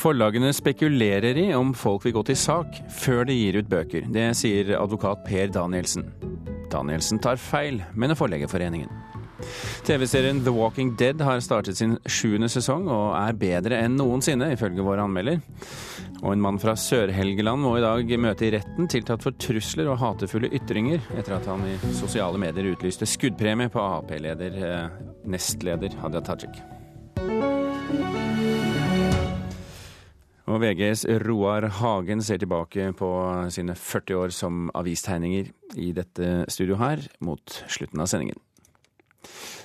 Forlagene spekulerer i om folk vil gå til sak før de gir ut bøker. Det sier advokat Per Danielsen. Danielsen tar feil, mener Forleggerforeningen. TV-serien The Walking Dead har startet sin sjuende sesong og er bedre enn noensinne, ifølge vår anmelder. Og en mann fra Sør-Helgeland må i dag møte i retten tiltatt for trusler og hatefulle ytringer, etter at han i sosiale medier utlyste skuddpremie på Ap-leder, eh, nestleder Hadia Tajik. Og VGs Roar Hagen ser tilbake på sine 40 år som avistegninger i dette studio her, mot slutten av sendingen.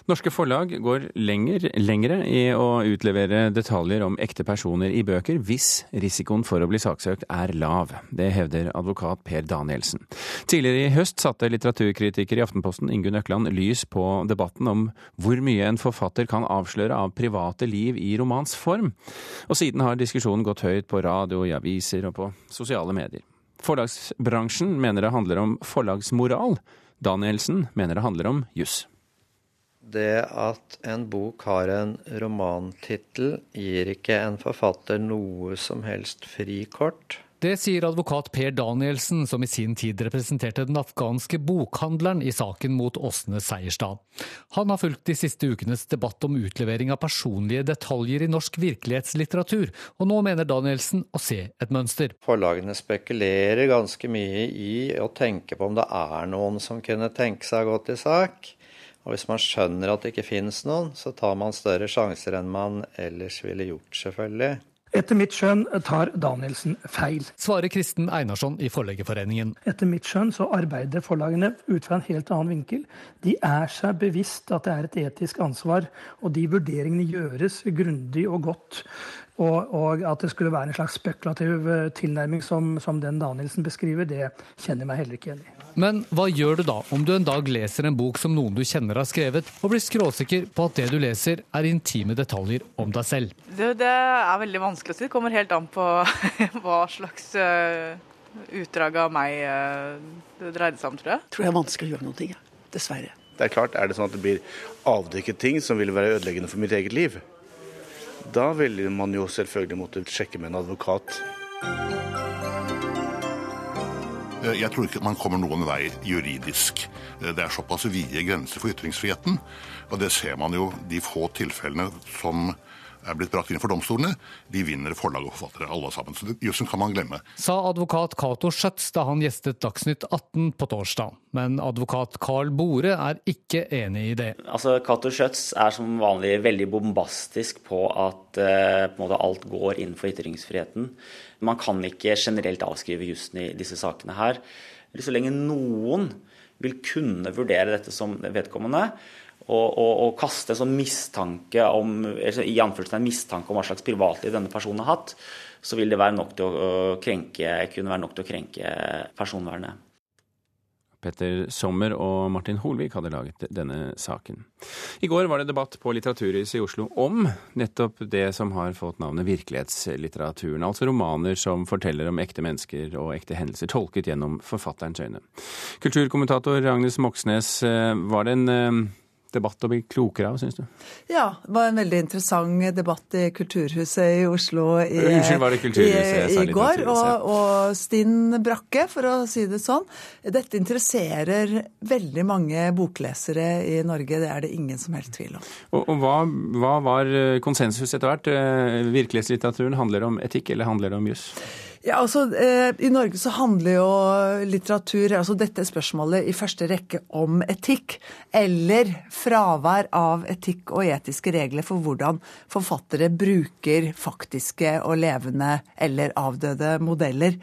Norske forlag går lenger, lengre i å utlevere detaljer om ekte personer i bøker hvis risikoen for å bli saksøkt er lav. Det hevder advokat Per Danielsen. Tidligere i høst satte litteraturkritiker i Aftenposten Ingunn Økland lys på debatten om hvor mye en forfatter kan avsløre av private liv i romans form. Og siden har diskusjonen gått høyt på radio, i aviser og på sosiale medier. Forlagsbransjen mener det handler om forlagsmoral. Danielsen mener det handler om juss. Det at en bok har en romantittel, gir ikke en forfatter noe som helst frikort. Det sier advokat Per Danielsen, som i sin tid representerte den afghanske bokhandleren i saken mot Åsne Seierstad. Han har fulgt de siste ukenes debatt om utlevering av personlige detaljer i norsk virkelighetslitteratur, og nå mener Danielsen å se et mønster. Forlagene spekulerer ganske mye i å tenke på om det er noen som kunne tenke seg å gå til sak. Og hvis man skjønner at det ikke finnes noen, så tar man større sjanser enn man ellers ville gjort, selvfølgelig. Etter mitt skjønn tar Danielsen feil. Svarer Kristen Einarsson i Forleggerforeningen. Etter mitt skjønn så arbeider forlagene ut fra en helt annen vinkel. De er seg bevisst at det er et etisk ansvar, og de vurderingene gjøres grundig og godt. Og, og, at det skulle være en slags spekulativ eh, tilnærming som, som den Danielsen beskriver, det kjenner jeg meg heller ikke igjen i. Men hva gjør du da om du en dag leser en bok som noen du kjenner har skrevet, og blir skråsikker på at det du leser er intime detaljer om deg selv? Det, det er veldig vanskelig å si. Det kommer helt an på hva slags uh, utdrag av meg uh, det dreide seg om, tror jeg. Tror jeg er vanskelig å gjøre noe, ja. dessverre. Det er klart, er det sånn at det blir avdekket ting som vil være ødeleggende for mitt eget liv, da vil man jo selvfølgelig måtte sjekke med en advokat. Eh, jeg tror ikke man kommer noen vei juridisk. Eh, det er såpass vide grenser for ytringsfriheten. Og det ser man jo de få tilfellene som er blitt brakt inn for domstolene, de vinner forlag og forfattere, alle sammen. Så jussen kan man glemme. Sa advokat Cato Schjøtz da han gjestet Dagsnytt 18 på torsdag. Men advokat Carl Bore er ikke enig i det. Altså, Cato Schjøtz er som vanlig veldig bombastisk på at eh, på alt går innenfor ytringsfriheten. Man kan ikke generelt avskrive jussen i disse sakene her. Så lenge noen vil kunne vurdere dette som vedkommende, og, og, og kaste sånn mistanke om, i mistanke om hva slags privatliv denne personen har hatt, så vil det være nok til å krenke, kunne være nok til å krenke personvernet. Petter Sommer og Martin Holvik hadde laget denne saken. I går var det debatt på Litteraturhuset i Oslo om nettopp det som har fått navnet virkelighetslitteraturen. Altså romaner som forteller om ekte mennesker og ekte hendelser, tolket gjennom forfatterens øyne. Kulturkommentator Agnes Moxnes, eh, var det en eh, debatt å bli klokere av, syns du? Ja, det var en veldig interessant debatt i Kulturhuset i Oslo i, Unnskyld, var det Kulturhuset i, i går. Og, og Stinn Brakke, for å si det sånn. Dette interesserer veldig mange boklesere i Norge, det er det ingen som helst tvil om. Og, og hva, hva, var konsensus etter hvert? Eh, virkelighetslitteraturen handler om etikk, eller handler det om juss? Ja, altså, eh, I Norge så handler jo litteratur, altså dette spørsmålet, i første rekke om etikk. Eller fravær av etikk og etiske regler for hvordan forfattere bruker faktiske og levende eller avdøde modeller.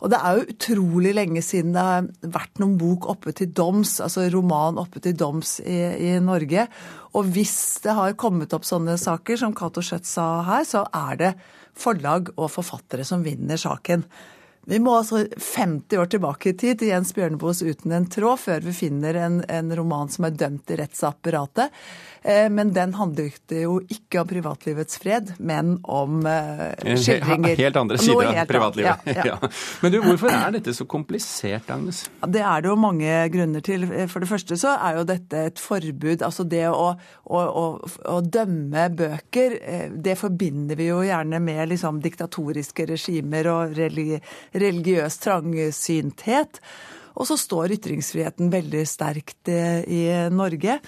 Og det er jo utrolig lenge siden det har vært noen bok oppe til doms, altså roman oppe til doms i, i Norge. Og hvis det har kommet opp sånne saker, som Cato Schjøtt sa her, så er det forlag og forfattere som vinner saken. Vi må altså 50 år tilbake i tid til Jens Bjørneboes 'Uten en tråd' før vi finner en, en roman som er dømt i rettsapparatet. Eh, men den handlet jo ikke om privatlivets fred, men om eh, skildringer. Helt andre sider av privatlivet. Ja, ja. Men du, hvorfor er dette så komplisert, Agnes? Det er det jo mange grunner til. For det første så er jo dette et forbud. Altså det å, å, å, å dømme bøker, eh, det forbinder vi jo gjerne med liksom diktatoriske regimer og religi religiøs trangsynthet. Og så står ytringsfriheten veldig sterkt i Norge.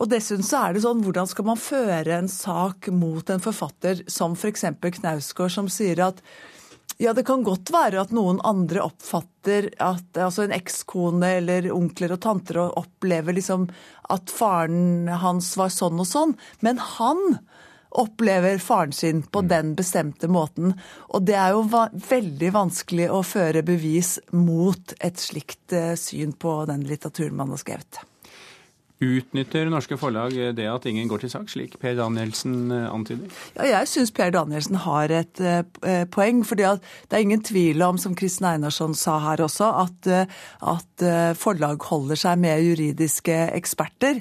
Og dessuten så er det sånn, hvordan skal man føre en sak mot en forfatter som f.eks. Knausgård, som sier at ja, det kan godt være at noen andre oppfatter at altså en ekskone eller onkler og tanter opplever liksom at faren hans var sånn og sånn, men han opplever faren sin på mm. den bestemte måten. Og det er jo va veldig vanskelig å føre bevis mot et slikt uh, syn på den litteraturen man har skrevet. Utnytter norske forlag det at ingen går til sak, slik Per Danielsen eh, antyder? Ja, jeg syns Per Danielsen har et uh, poeng. for det er ingen tvil om, som Kristin Einarsson sa her også, at, at forlag holder seg med juridiske eksperter.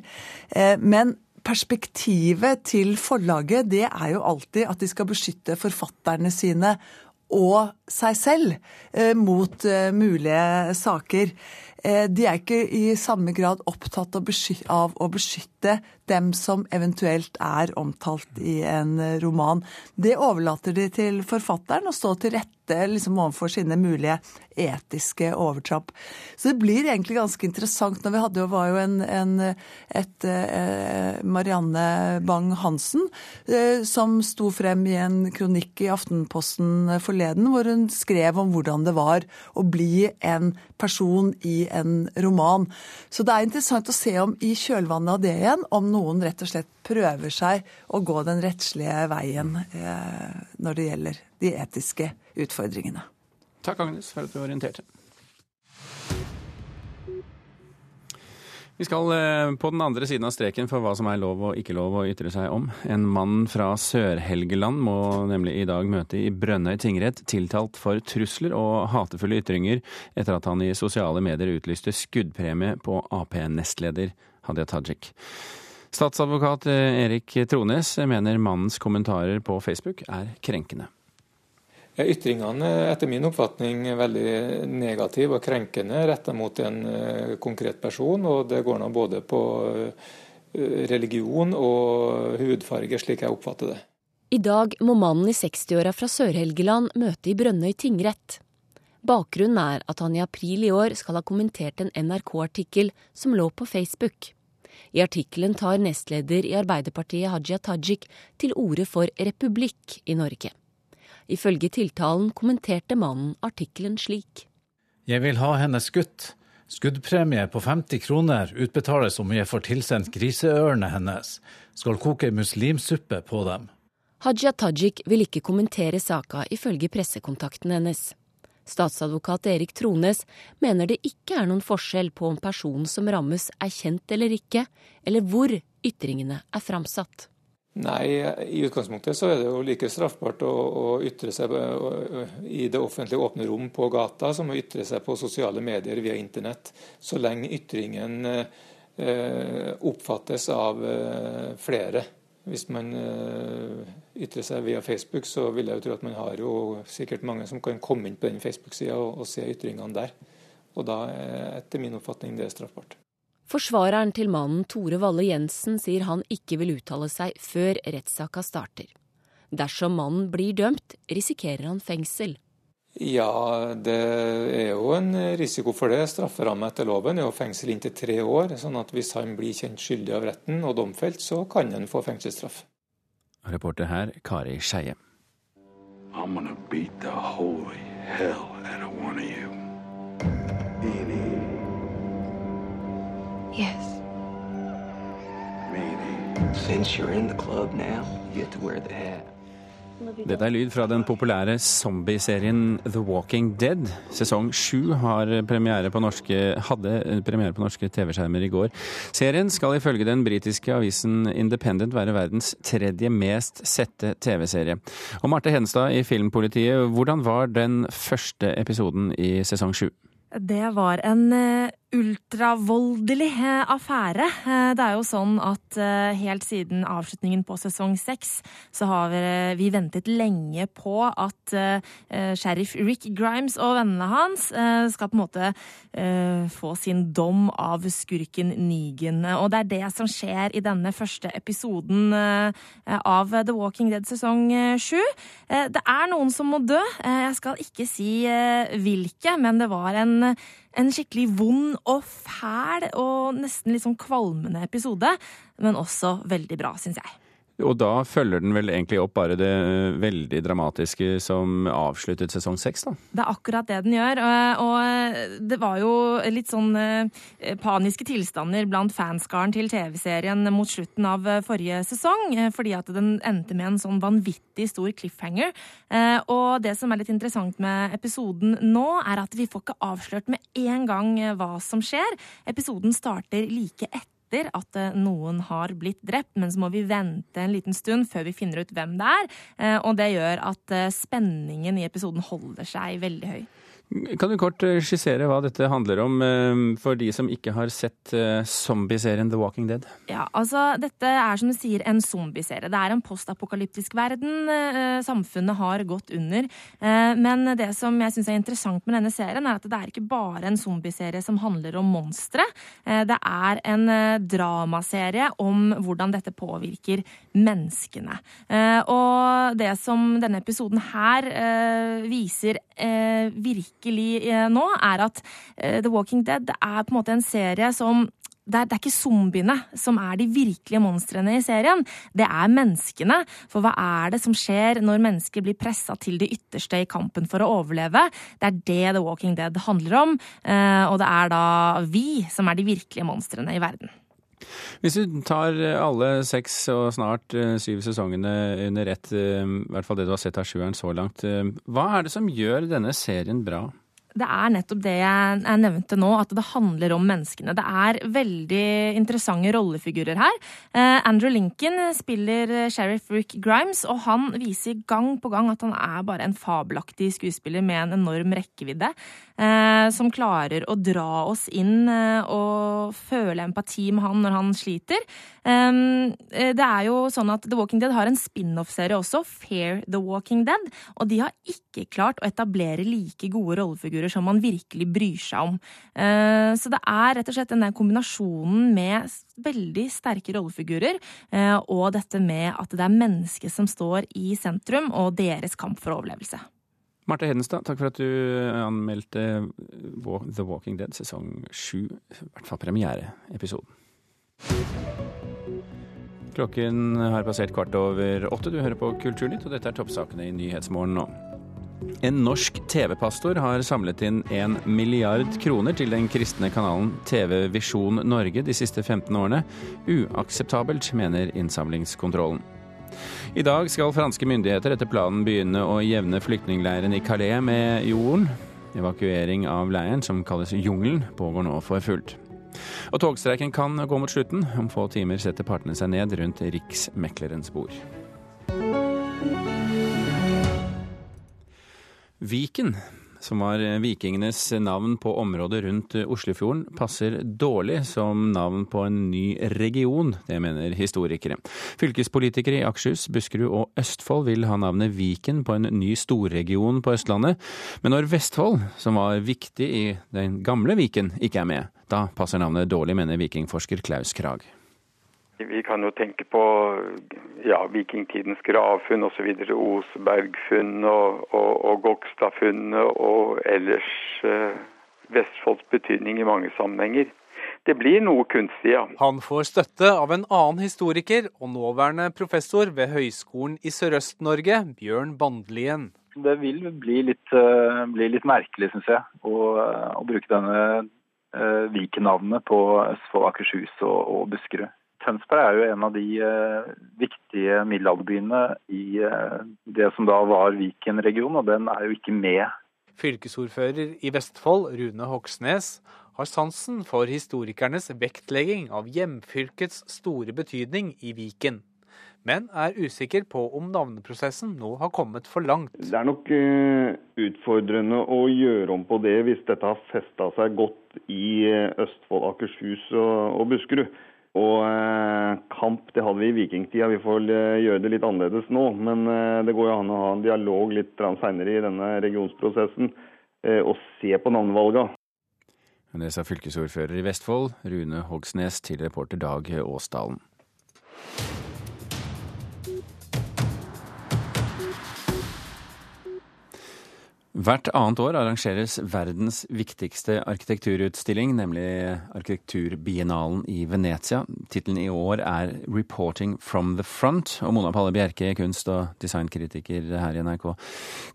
men perspektivet til forlaget det er jo alltid at de skal beskytte forfatterne sine og seg selv mot mulige saker. Eh, de er ikke i samme grad opptatt av å beskytte dem som eventuelt er omtalt i en roman. Det overlater de til forfatteren å stå til rette liksom overfor sine mulige etiske overtrapp. Så det blir egentlig ganske interessant. når Vi hadde jo, var jo en, en et, eh, Marianne Bang-Hansen eh, som sto frem i en kronikk i Aftenposten forleden, hvor hun skrev om hvordan det var å bli en person i en roman. Så det er interessant å se om i kjølvannet av det igjen, om noen rett og slett prøver seg å gå den rettslige veien eh, når det gjelder de etiske utfordringene. Takk, Agnes, for at du orienterte. Vi skal eh, på den andre siden av streken for hva som er lov og ikke lov å ytre seg om. En mann fra Sør-Helgeland må nemlig i dag møte i Brønnøy tingrett tiltalt for trusler og hatefulle ytringer etter at han i sosiale medier utlyste skuddpremie på Ap-nestleder Hadia Tajik. Statsadvokat eh, Erik Trones mener mannens kommentarer på Facebook er krenkende. Ytringene er etter min oppfatning veldig negative og krenkende retta mot en eh, konkret person. og Det går nå både på eh, religion og hudfarge, slik jeg oppfatter det. I dag må mannen i 60-åra fra Sør-Helgeland møte i Brønnøy tingrett. Bakgrunnen er at han i april i år skal ha kommentert en NRK-artikkel som lå på Facebook. I artikkelen tar nestleder i Arbeiderpartiet Hadia Tajik til orde for republikk i Norge. Ifølge tiltalen kommenterte mannen artikkelen slik. Jeg vil ha henne skutt. Skuddpremie på 50 kroner utbetales om jeg får tilsendt griseørene hennes. Skal koke muslimsuppe på dem. Haja Tajik vil ikke kommentere saka, ifølge pressekontakten hennes. Statsadvokat Erik Trones mener det ikke er noen forskjell på om personen som rammes er kjent eller ikke, eller hvor ytringene er framsatt. Nei, i utgangspunktet så er det jo like straffbart å, å ytre seg i det offentlige åpne rom på gata som å ytre seg på sosiale medier via internett, så lenge ytringen eh, oppfattes av eh, flere. Hvis man eh, ytrer seg via Facebook, så vil jeg jo tro at man har jo sikkert mange som kan komme inn på den Facebook-sida og, og se ytringene der. Og da er etter min oppfatning det straffbart. Forsvareren til mannen Tore Valle Jensen sier han ikke vil uttale seg før rettssaka starter. Dersom mannen blir dømt, risikerer han fengsel. Ja, det er jo en risiko for det. Strafferamme etter loven er jo fengsel inntil tre år. sånn at hvis han blir kjent skyldig av retten og domfelt, så kan han få fengselsstraff. Reporter her, Kari Skeie. I'm gonna beat the holy hell out of one of you. Hat. Dette er lyd fra den populære zombieserien The Walking Dead. Sesong sju hadde premiere på norske TV-skjermer i går. Serien skal ifølge den britiske avisen Independent være verdens tredje mest sette TV-serie. Og Marte Henstad i Filmpolitiet, hvordan var den første episoden i sesong sju? Det var en eh, ultravoldelig eh, affære. Eh, det er jo sånn at eh, helt siden avslutningen på sesong seks, så har vi ventet lenge på at sheriff Rick Grimes og vennene hans skal på en måte få sin dom av skurken Negan. Og det er det som skjer i denne første episoden av The Walking Dead sesong sju. Det er noen som må dø. Jeg skal ikke si hvilke, men det var en en skikkelig vond og fæl og nesten litt sånn kvalmende episode, men også veldig bra, syns jeg. Og da følger den vel egentlig opp bare det veldig dramatiske som avsluttet sesong seks, da? Det er akkurat det den gjør. Og det var jo litt sånn eh, paniske tilstander blant fanskaren til TV-serien mot slutten av eh, forrige sesong, eh, fordi at den endte med en sånn vanvittig stor cliffhanger. Og det som er litt interessant med episoden nå, er at vi får ikke avslørt med en gang hva som skjer. Episoden starter like etter etter at eh, noen har blitt drept, men så må vi vente en liten stund før vi finner ut hvem det er. Eh, og det gjør at eh, spenningen i episoden holder seg veldig høy. Kan du kort eh, skissere hva dette handler om eh, for de som ikke har sett eh, zombieserien The Walking Dead? Ja, altså Dette er som du sier en zombieserie. Det er en postapokalyptisk verden. Samfunnet har gått under. Men det som jeg syns er interessant med denne serien, er at det er ikke bare en zombieserie som handler om monstre. Det er en dramaserie om hvordan dette påvirker menneskene. Og det som denne episoden her viser virkelig eh, nå, er at eh, The Walking Dead er på en måte en serie som det er, det er, ikke zombiene som er de virkelige monstrene i serien. Det er menneskene. For hva er det som skjer når mennesker blir pressa til det ytterste i kampen for å overleve? Det er det The Walking Dead handler om. Eh, og det er da vi som er de virkelige monstrene i verden. Hvis du tar alle seks og snart syv sesongene under ett, i hvert fall det du har sett av sjueren så langt, hva er det som gjør denne serien bra? Det er nettopp det jeg, nevnte nå, at det handler om menneskene. Det er veldig interessante rollefigurer her. Eh, Andrew Lincoln spiller sheriff Rick Grimes, og han viser gang på gang at han er bare en fabelaktig skuespiller med en enorm rekkevidde. Eh, som klarer å dra oss inn eh, og føle empati med han når han sliter. Eh, det er jo sånn at The Walking Dead har en spin-off-serie også, Fair The Walking Dead, og de har ikke klart å etablere like gode rollefigurer som man virkelig bryr seg om. Uh, så det er rett og slett den der kombinasjonen med veldig sterke rollefigurer uh, og dette med at det er mennesket som står i sentrum, og deres kamp for overlevelse. Marte Hedenstad, takk for at du anmeldte The Walking Dead sesong sju, i hvert fall premiereepisoden. Klokken har passert kvart over åtte. Du hører på Kulturnytt, og dette er toppsakene i Nyhetsmorgen nå. En norsk TV-pastor har samlet inn en milliard kroner til den kristne kanalen TV Visjon Norge de siste 15 årene. Uakseptabelt, mener innsamlingskontrollen. I dag skal franske myndigheter etter planen begynne å jevne flyktningleiren i Calais med jorden. Evakuering av leiren, som kalles Jungelen, pågår nå for fullt. Og togstreiken kan gå mot slutten. Om få timer setter partene seg ned rundt Riksmeklerens bord. Viken, som var vikingenes navn på området rundt Oslofjorden, passer dårlig som navn på en ny region, det mener historikere. Fylkespolitikere i Akershus, Buskerud og Østfold vil ha navnet Viken på en ny storregion på Østlandet. Men når Vestfold, som var viktig i den gamle Viken, ikke er med, da passer navnet dårlig, mener vikingforsker Klaus Krag. Vi kan jo tenke på ja, vikingtidens gravfunn osv. Osebergfunn og, og, og Gokstadfunnet og ellers eh, Vestfolds betydning i mange sammenhenger. Det blir noe kunstig, ja. Han får støtte av en annen historiker og nåværende professor ved Høgskolen i Sørøst-Norge, Bjørn Bandlien. Det vil bli litt, uh, bli litt merkelig, syns jeg, å, å, bruke denne uh, Viken-navnet på Østfold, Akershus og, og Buskerud. Tønsberg er jo en av de eh, viktige middelalderbyene i eh, det som da var Viken-regionen, og den er jo ikke med. Fylkesordfører i Vestfold, Rune Hoksnes, har sansen for historikernes vektlegging av hjemfylkets store betydning i Viken men er usikker på om navneprosessen nå har kommet for langt. Det er nok uh, utfordrende å gjøre om på det hvis dette har festa seg godt i uh, Østfold, Akershus og, og Buskerud. Og eh, kamp det hadde vi i vikingtida, vi får gjøre det litt annerledes nå. Men det går jo an å ha en dialog litt seinere i denne regionsprosessen og se på navnevalga. Det sa fylkesordfører i Vestfold, Rune Hogsnes, til reporter Dag Åsdalen. Hvert annet år arrangeres verdens viktigste arkitekturutstilling, nemlig arkitekturbiennalen i Venezia. Tittelen i år er 'Reporting from the Front'. Og Mona Palle Bjerke, kunst- og designkritiker her i NRK.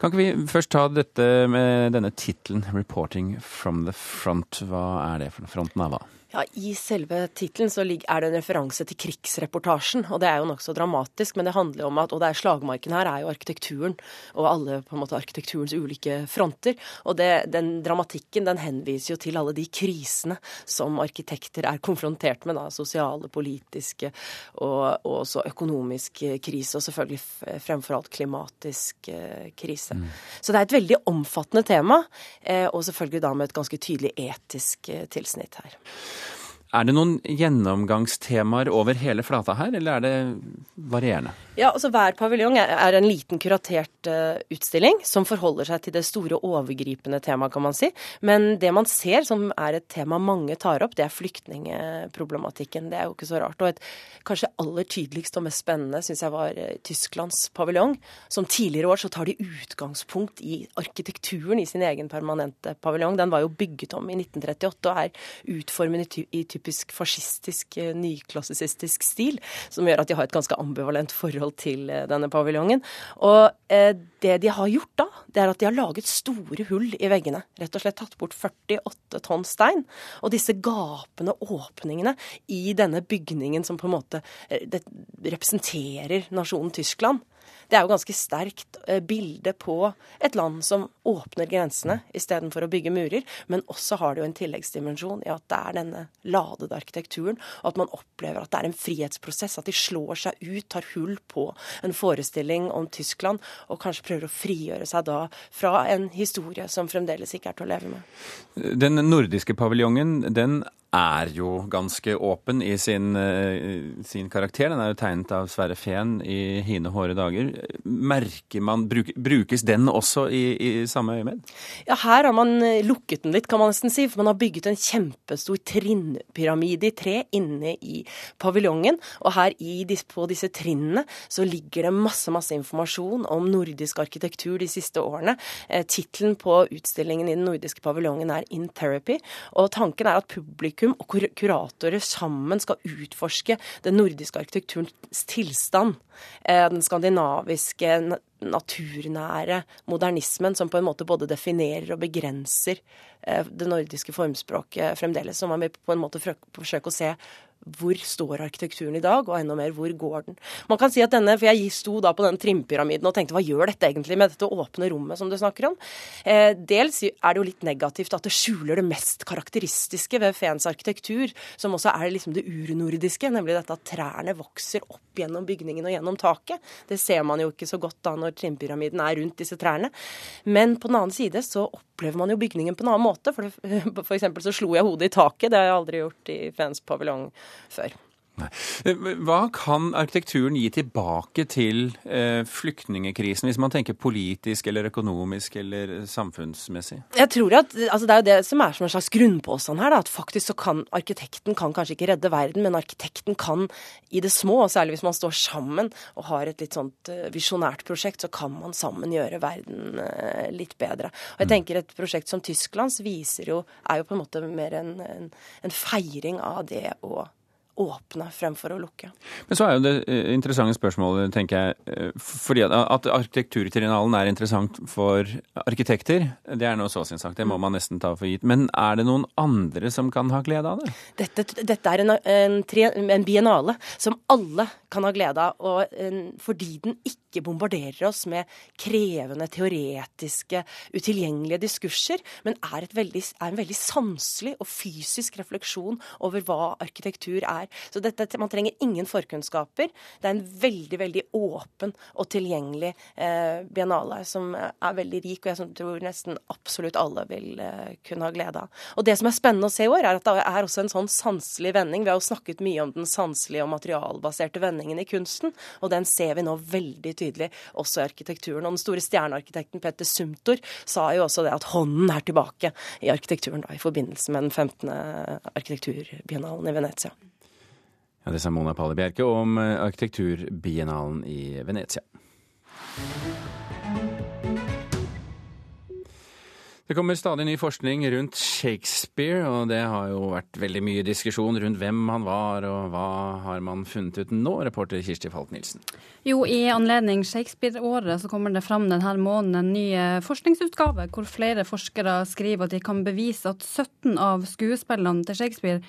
Kan ikke vi først ta dette med denne tittelen 'Reporting from the Front'? Hva er det for fronten av hva? Ja, I selve tittelen så er det en referanse til krigsreportasjen, og det er jo nokså dramatisk. Men det handler om at, og det er slagmarken her, er jo arkitekturen og alle på en måte arkitekturens ulike fronter. Og det, den dramatikken den henviser jo til alle de krisene som arkitekter er konfrontert med. da, Sosiale, politiske og, og også økonomisk krise, og selvfølgelig fremfor alt klimatisk eh, krise. Mm. Så det er et veldig omfattende tema, eh, og selvfølgelig da med et ganske tydelig etisk eh, tilsnitt her. Er det noen gjennomgangstemaer over hele flata her, eller er det varierende? Ja, altså Hver paviljong er en liten kuratert uh, utstilling som forholder seg til det store overgripende temaet, kan man si. Men det man ser som er et tema mange tar opp, det er flyktningeproblematikken. Det er jo ikke så rart. Og et kanskje aller tydeligst og mest spennende syns jeg var uh, Tysklands paviljong. Som tidligere år så tar de utgangspunkt i arkitekturen i sin egen permanente paviljong. Den var jo bygget om i 1938 og er utformet i, i typisk fascistisk, uh, nyklassisistisk stil, som gjør at de har et ganske ambivalent forhold til eh, denne paviljongen. Og eh, det de har gjort da, det er at de har laget store hull i veggene. Rett og slett tatt bort 48 tonn stein. Og disse gapende åpningene i denne bygningen som på en måte eh, representerer nasjonen Tyskland, det er jo ganske sterkt eh, bilde på et land som åpner grensene istedenfor å bygge murer. Men også har det jo en tilleggsdimensjon i at det er denne ladede arkitekturen, og at man opplever at det er en frihetsprosess. At de slår seg ut, tar hull på en forestilling om Tyskland, og kanskje prøver å frigjøre seg da fra en historie som fremdeles ikke er til å leve med. Den nordiske paviljongen, den er jo ganske åpen i sin, eh, sin, karakter. Den er jo tegnet av Sverre Fehn i hine hårde dager. Merker man, bruk, Brukes den også i, i samme øyemed? Ja, her har man eh, lukket den litt, kan man nesten si. For man har bygget en kjempestor trinnpyramide i tre inne i paviljongen. Og her i, på disse trinnene så ligger det masse, masse informasjon om nordisk arkitektur de siste årene. Eh, Tittelen på utstillingen i den nordiske paviljongen er In Therapy. Og tanken er at publikum publikum og kuratorer sammen skal utforske den nordiske arkitekturens tilstand. Eh, den skandinaviske, naturnære modernismen som på en måte både definerer og begrenser eh, det nordiske formspråket fremdeles. Så man vil på en måte forsøke å se hvor står arkitekturen i dag, og enda mer hvor går den. Man kan si at denne, for Jeg sto da på den trimpyramiden og tenkte hva gjør dette egentlig med dette åpne rommet som du snakker om? Eh, dels er det jo litt negativt at det skjuler det mest karakteristiske ved Fens arkitektur, som også er liksom det urnordiske, nemlig dette at trærne vokser opp gjennom bygningen og gjennom taket. Det ser man jo ikke så godt da når trimpyramiden er rundt disse trærne. Men på den annen side så opplever man jo bygningen på en annen måte. For, det, eksempel så slo jeg hodet i taket. Det har jeg aldri gjort i Fens paviljong før. Nei. Hva kan arkitekturen gi tilbake til eh, flyktningekrisen, hvis man tenker politisk eller økonomisk eller samfunnsmessig? Jeg tror at, altså Det er jo det som er som en slags grunnpåstand her, da, at faktisk så kan arkitekten kan kanskje ikke redde verden, men arkitekten kan i det små, og særlig hvis man står sammen og har et litt sånt uh, visjonært prosjekt, så kan man sammen gjøre verden litt bedre. Og jeg mm. tenker Et prosjekt som Tysklands viser jo, er jo på en måte mer en, en, en feiring av det å åpne fremfor å lukke. Men så er jo det eh, interessante spørsmålet, tenker jeg, eh, fordi at, at arkitekturtriennalen er interessant for arkitekter, det er nå så sin sak, det må man nesten ta for gitt. Men er det noen andre som kan ha glede av det? Dette, dette er en, en, en, biennale som alle kan ha glede av, og en, fordi den ikke bombarderer oss med krevende, teoretiske, utilgjengelige diskurser, men er, veldig, er en veldig sanselig og fysisk refleksjon over hva arkitektur er. Så dette, man trenger ingen forkunnskaper. Det er en veldig, veldig åpen og tilgjengelig eh, biennale som er veldig rik, og jeg tror nesten absolutt alle vil eh, kunne ha glede av. Og det som er spennende å se i år, er at det er også en sånn sanselig vending. Vi har jo snakket mye om den sanselige og materialbaserte vendingen i kunsten, og den ser vi nå veldig tydelig også i arkitekturen. Og den store stjernearkitekten Petter Sumtor sa jo også det at hånden er tilbake i arkitekturen da, i forbindelse med den 15. arkitekturbiennalen i Venezia. Ja, Det sa Mona Palle Bjerke om eh, arkitekturbiennalen i Venezia. Det kommer stadig ny forskning rundt Shakespeare, og det har jo vært veldig mye diskusjon rundt hvem han var, og hva har man funnet ut nå, reporter Kirsti Falk-Nielsen? Jo, i anledning Shakespeare-året så kommer det fram denne måneden en ny eh, forskningsutgave, hvor flere forskere skriver at de kan bevise at 17 av skuespillene til Shakespeare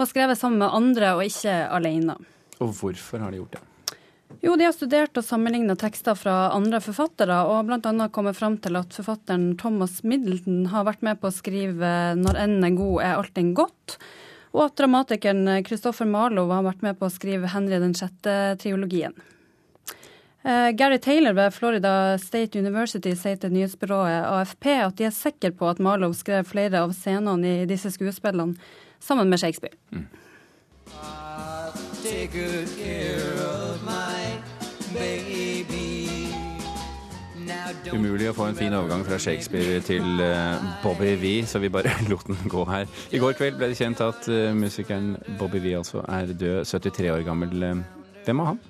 var skrevet sammen med andre og ikke alene. Og hvorfor har de gjort det? Jo, de har studert og sammenligna tekster fra andre forfattere, og bl.a. kommet fram til at forfatteren Thomas Middleton har vært med på å skrive 'Når enden er god, er allting godt', og at dramatikeren Christopher Marlowe har vært med på å skrive 'Henry den sjette'-triologien. Uh, Gary Taylor ved Florida State University sier til nyhetsbyrået AFP at de er sikre på at Marlowe skrev flere av scenene i disse skuespillene sammen med Shakespeare. Mm. Umulig å få en fin overgang fra Shakespeare til uh, Bobby V, så vi bare lot den gå her. I går kveld ble det kjent at uh, musikeren Bobby V altså er død, 73 år gammel. Hvem var han?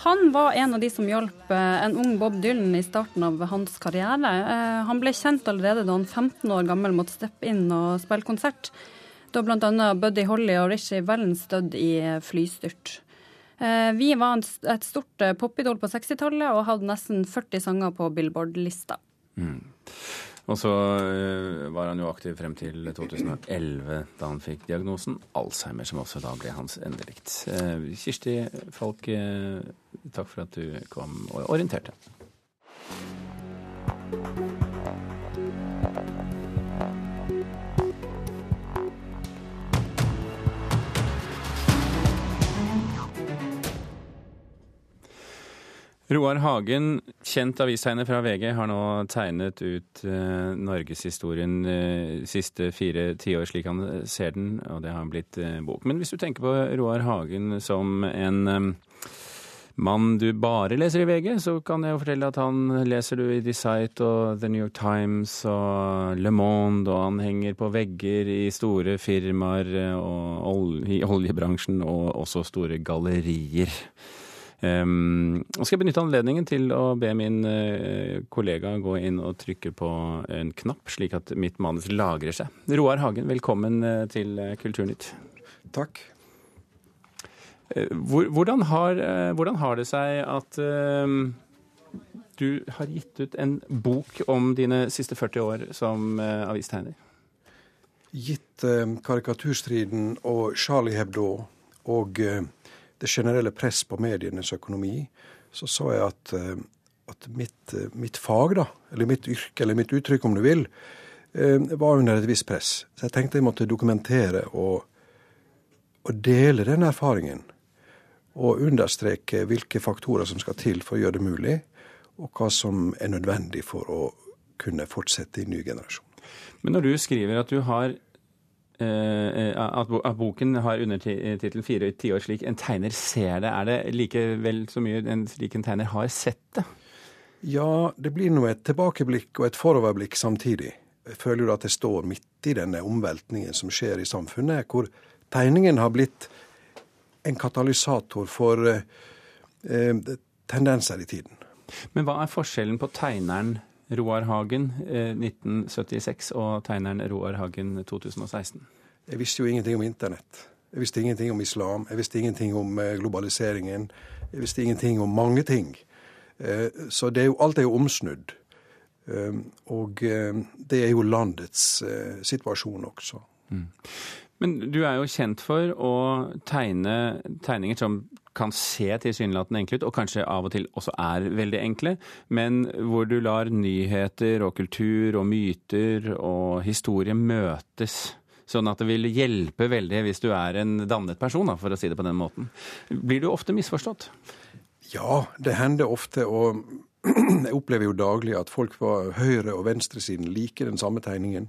Han var en av de som hjalp en ung Bob Dylan i starten av hans karriere. Han ble kjent allerede da han 15 år gammel måtte steppe inn og spille konsert da bl.a. Buddy Holly og Richie Valens døde i flystyrt. Eh, vi var et stort eh, popidol på 60-tallet og hadde nesten 40 sanger på Billboard-lista. Mm. Og så eh, var han jo aktiv frem til 2011, da han fikk diagnosen Alzheimer, som også da ble hans endelikt. Kirsti Falk, takk for at du kom og orienterte. Roar Hagen, kjent avistegner fra VG, har nå tegnet ut uh, norgeshistorien uh, siste fire tiår slik han ser den, og det har blitt uh, bok. Men hvis du tenker på Roar Hagen som en um, mann du bare leser i VG, så kan jeg jo fortelle at han leser du i The Sight og The New York Times og Le Monde, og han henger på vegger i store firmaer og i oljebransjen og også store gallerier. Um, og skal jeg benytte anledningen til å be min uh, kollega gå inn og trykke på en knapp, slik at mitt manus lagrer seg. Roar Hagen, velkommen uh, til uh, Kulturnytt. Takk. Hvordan har, hvordan, har, det seg at du har gitt ut en bok om dine siste 40 år som avistegner? Gitt karikaturstriden og Charlie Hebdo og det generelle press på medienes økonomi, så så jeg at, eh, at mitt, eh, mitt, fag, da, eller mitt yrke, eller mitt uttrykk, om du vil, eh, var under et visst press. Så jeg tenkte jeg måtte dokumentere og, og dele den erfaringen. Og understreke hvilke faktorer som skal til for å gjøre det mulig, og hva som er nødvendig for å kunne fortsette i ny generasjon. Men når du skriver at du har at boken har undertittelen 'Fire tiår slik en tegner ser det'. Er det likevel så mye en slik en tegner har sett det? Ja, det blir nå et tilbakeblikk og et foroverblikk samtidig. Jeg føler jo at jeg står midt i denne omveltningen som skjer i samfunnet, hvor tegningen har blitt en katalysator for eh, eh tendenser i tiden. Men hva er forskjellen på tegneren Roar Hagen 1976 eh, og tegneren Roar Hagen 2016? Jeg visste jo ingenting om internett. Jeg visste ingenting om islam. Jeg visste ingenting om eh, globaliseringen. Jeg visste ingenting om mange ting. Eh, så det er jo, alt er jo omsnudd. Og det er jo landets situasjon også. Mm. Men du er jo kjent for å tegne tegninger som kan se tilsynelatende enkle ut, og kanskje av og til også er veldig enkle, men hvor du lar nyheter og kultur og myter og historie møtes. Sånn at det vil hjelpe veldig hvis du er en dannet person, for å si det på den måten. Blir du ofte misforstått? Ja, det hender ofte. Og jeg opplever jo daglig at folk på høyre- og venstresiden liker den samme tegningen.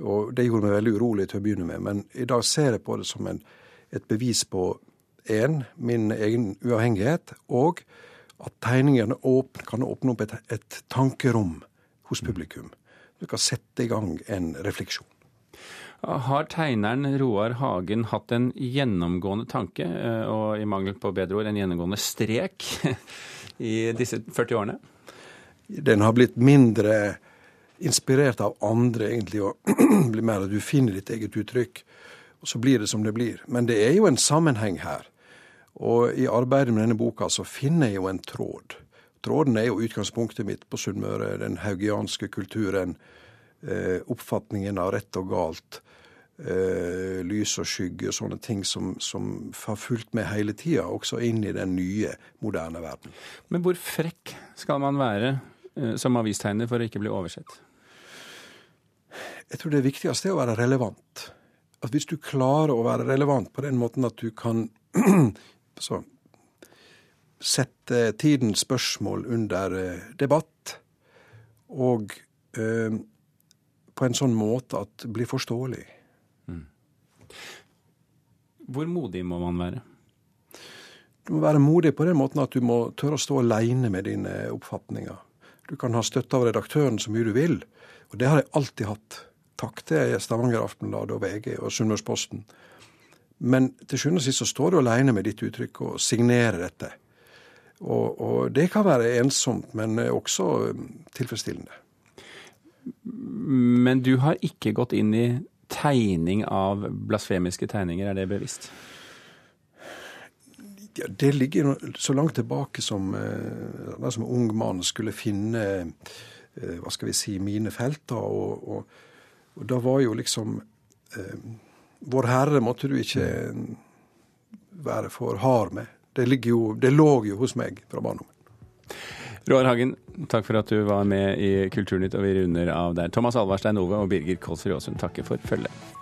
Og det gjorde meg veldig urolig til å begynne med, men i dag ser jeg på det som en, et bevis på én, min egen uavhengighet, og at tegningene åpne, kan åpne opp et, et, tankerom hos publikum. Du kan sette i gang en refleksjon. Har tegneren Roar Hagen hatt en gjennomgående tanke, eh, og i mangel på bedre ord en gjennomgående strek, i disse 40 årene? Den har blitt mindre inspirert av andre, egentlig, og blir mer at du finner ditt eget uttrykk. Og så blir det som det blir. Men det er jo en sammenheng her. Og i arbeidet med denne boka så finner jeg jo en tråd. Tråden er jo utgangspunktet mitt på Sunnmøre. Den haugianske kulturen. Eh, oppfatningen av rett og galt. Eh, lys og skygge, sånne ting som, som har fulgt med hele tida, også inn i den nye, moderne verden. Men hvor frekk skal man være eh, som avistegner for å ikke bli oversett? Jeg tror det viktigste er å være relevant. At hvis du klarer å være relevant på den måten at du kan Så sette tidens spørsmål under eh, debatt, og eh, på en sånn måte at det blir forståelig. Mm. Hvor modig må man være? Du må være modig på den måten at du må tørre å stå alene med dine oppfatninger. Du kan ha støtte av redaktøren så mye du vil, og det har jeg alltid hatt. Takk til Stavanger Aftenblad og VG og Sunnmørsposten. Men til sjuende og sist så står du alene med ditt uttrykk og signerer dette. Og, og, det kan være ensomt, men også um, tilfredsstillende. Men du har ikke gått inn i tegning av blasfemiske tegninger, er det bevisst? Ja, det ligger så langt tilbake som uh, da som ung mann skulle finne uh, hva skal vi si, mine felter. Og, og, og da var jo liksom uh, vår Herre måtte du ikke være for hard med. Det, jo, det lå jo hos meg fra barndommen. Roar Hagen, takk for at du var med i Kulturnytt, og vi runder av der. Thomas Alvarstein Ove og Birger Kolsrud Aasund takker for følget.